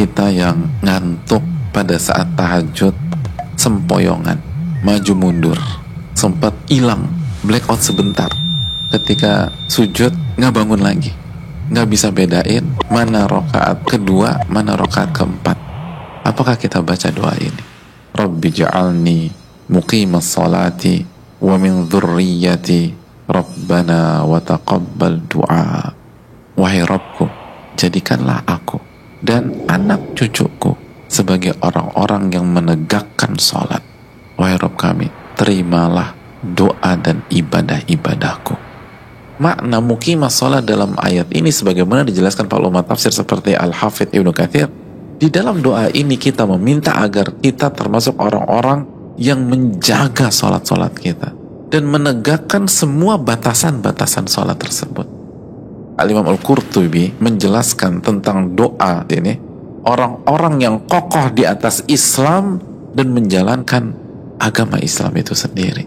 kita yang ngantuk pada saat tahajud sempoyongan maju mundur sempat hilang blackout sebentar. Ketika sujud nggak bangun lagi. Nggak bisa bedain mana rokaat kedua mana rokaat keempat. Apakah kita baca doa ini? Rabbi ja'alni muqimas salati wa min dhurriyyati Rabbana wa taqabbal du'a. Wahai Rabbku jadikanlah aku dan anak cucuku sebagai orang-orang yang menegakkan sholat. Wahai Rob kami, terimalah doa dan ibadah-ibadahku. Makna mukimah sholat dalam ayat ini sebagaimana dijelaskan Pak ulama tafsir seperti Al-Hafidh Ibnu Kathir. Di dalam doa ini kita meminta agar kita termasuk orang-orang yang menjaga sholat-sholat kita. Dan menegakkan semua batasan-batasan sholat tersebut Al-Imam Al-Qurtubi menjelaskan tentang doa ini orang-orang yang kokoh di atas Islam dan menjalankan agama Islam itu sendiri.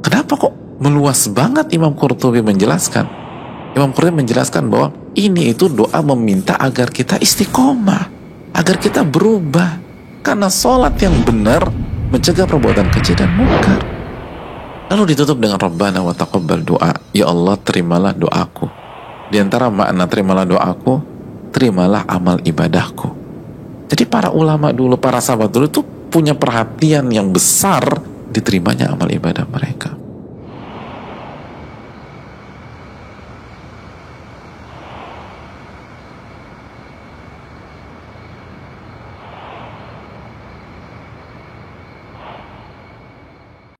Kenapa kok meluas banget Imam Qurtubi menjelaskan? Imam Qurtubi menjelaskan bahwa ini itu doa meminta agar kita istiqomah, agar kita berubah. Karena sholat yang benar mencegah perbuatan keji dan mungkar. Lalu ditutup dengan Rabbana wa taqabbal doa. Ya Allah terimalah doaku di antara makna terimalah doaku, terimalah amal ibadahku. Jadi para ulama dulu, para sahabat dulu itu punya perhatian yang besar diterimanya amal ibadah mereka.